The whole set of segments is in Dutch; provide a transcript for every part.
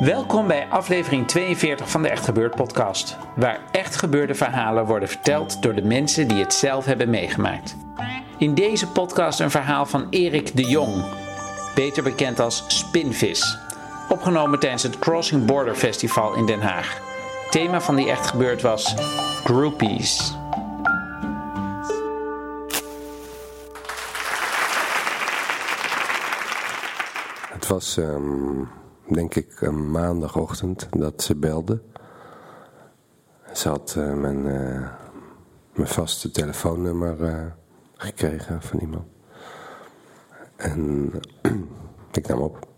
Welkom bij aflevering 42 van de Echt Gebeurd podcast, waar echt gebeurde verhalen worden verteld door de mensen die het zelf hebben meegemaakt. In deze podcast een verhaal van Erik de Jong, beter bekend als Spinvis, opgenomen tijdens het Crossing Border Festival in Den Haag. Thema van die Echt Gebeurd was Groupies. Het was, ehm, denk ik, een maandagochtend dat ze belde. Ze had eh, mijn, eh, mijn vaste telefoonnummer eh, gekregen van iemand. En ik nam op.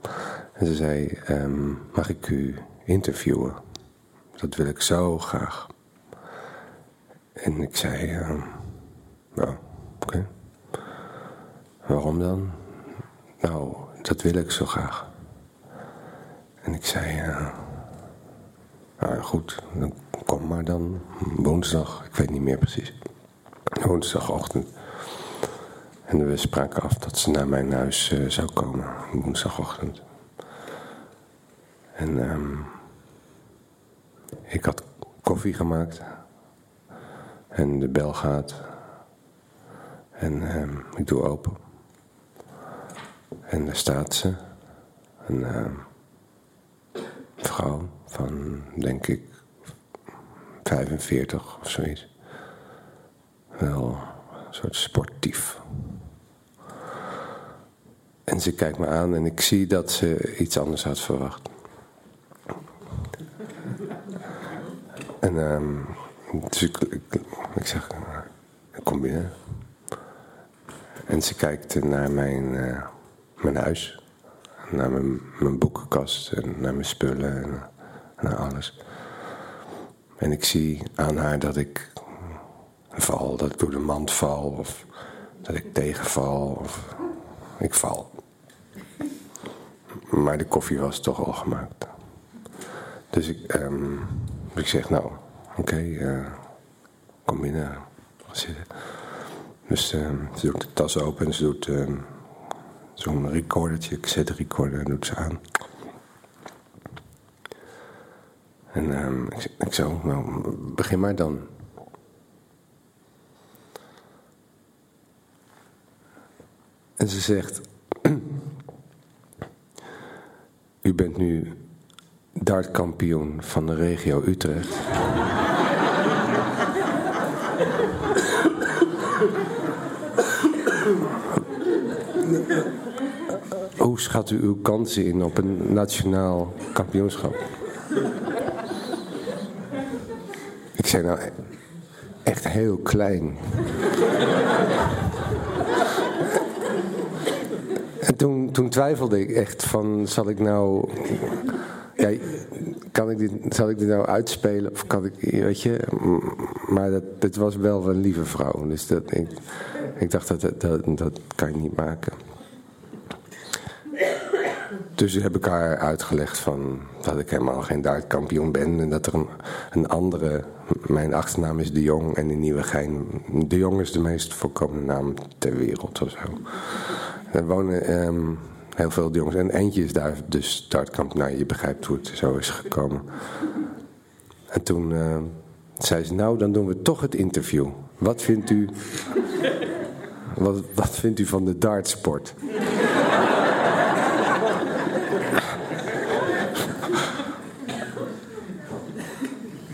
En ze zei, ehm, mag ik u interviewen? Dat wil ik zo graag. En ik zei, nou, oké. Waarom dan? Nou, dat wil ik zo graag. En ik zei, nou goed, dan kom maar dan. Woensdag, ik weet niet meer precies. Woensdagochtend. En we spraken af dat ze naar mijn huis eh, zou komen, woensdagochtend. En ehm, ik had koffie gemaakt. En de bel gaat. En ehm, ik doe open. En daar staat ze. Een ehm, van, denk ik, 45 of zoiets. Wel een soort sportief. En ze kijkt me aan en ik zie dat ze iets anders had verwacht. En ehm, dus ik, ik, ik zeg, kom binnen. En ze kijkt naar mijn, eh, mijn huis. Naar mijn, mijn boekenkast en naar mijn spullen en naar alles. En ik zie aan haar dat ik val, dat ik door de mand val. Of dat ik tegenval. Of ik val. Maar de koffie was toch al gemaakt. Dus ik, ehm, ik zeg nou, oké, eh, kom binnen. Ga zitten. Dus ehm, ze doet de tas open en ze doet ehm, zo'n recordertje. De recorder doet ze aan. En ehm, ik, ik zo, nou, begin maar dan. En ze zegt, u bent nu dartkampioen van de regio Utrecht. Hoe schat u uw kansen in op een nationaal kampioenschap? Ik zei nou, echt heel klein. en toen, toen twijfelde ik echt van, zal ik nou... Ja, kan ik dit, zal ik dit nou uitspelen of kan ik, weet je... Maar dat, was wel een lieve vrouw, dus dat, ik, ik dacht dat, dat, dat kan je niet maken. Dus heb ik haar uitgelegd van dat ik helemaal geen dartkampioen ben. En dat er een, een andere, mijn achternaam is De Jong en in Nieuwegein. De Jong is de meest voorkomende naam ter wereld of zo. Er wonen ehm, heel veel De Jongs. En eentje is daar dus dartkampioen. Nou, je begrijpt hoe het zo is gekomen. En toen eh, zei ze, nou dan doen we toch het interview. Wat vindt u, wat, wat vindt u van de dartsport?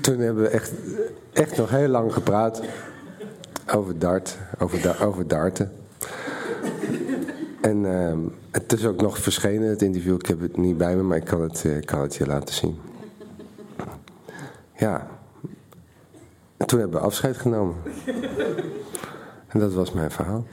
Toen hebben we echt, echt nog heel lang gepraat over dart, over, over darten. En ehm, het is ook nog verschenen, het interview. Ik heb het niet bij me, maar ik kan het, eh, kan het je laten zien. Ja. En toen hebben we afscheid genomen. En dat was mijn verhaal.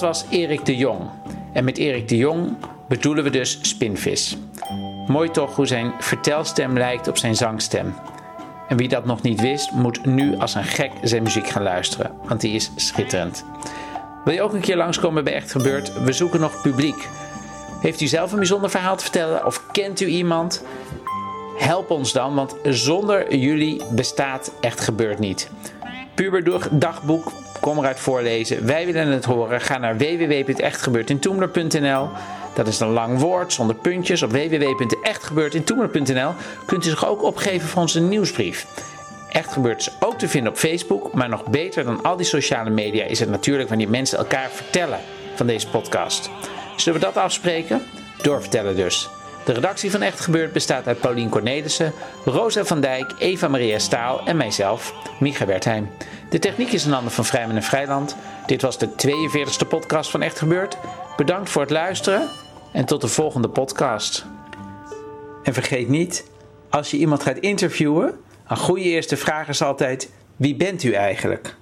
Dat was Erik de Jong. En met Erik de Jong bedoelen we dus Spinvis. Mooi toch hoe zijn vertelstem lijkt op zijn zangstem. En wie dat nog niet wist, moet nu als een gek zijn muziek gaan luisteren, want die is schitterend. Wil je ook een keer langskomen bij Echt Gebeurd? We zoeken nog publiek. Heeft u zelf een bijzonder verhaal te vertellen of kent u iemand? Help ons dan, want zonder jullie bestaat Echt Gebeurd niet. Puber eruit voorlezen. Wij willen het horen. Ga naar www.echtgebeurtintoemler.nl dat is een lang woord zonder puntjes. Op www.echtgebeurtintoemler.nl kunt u zich ook opgeven voor onze nieuwsbrief. Echt gebeurt is ook te vinden op Facebook, maar nog beter dan al die sociale media is het natuurlijk wanneer mensen elkaar vertellen van deze podcast. Zullen we dat afspreken? Doorvertellen dus. De redactie van Echt Gebeurd bestaat uit Paulien Cornelissen, Rosa van Dijk, Eva Maria Staal en mijzelf, Micha Wertheim. De techniek is een ander van Vrijman en Vrijland. Dit was de 42e podcast van Echt Gebeurd. Bedankt voor het luisteren en tot de volgende podcast. En vergeet niet, als je iemand gaat interviewen, een goede eerste vraag is altijd: wie bent u eigenlijk?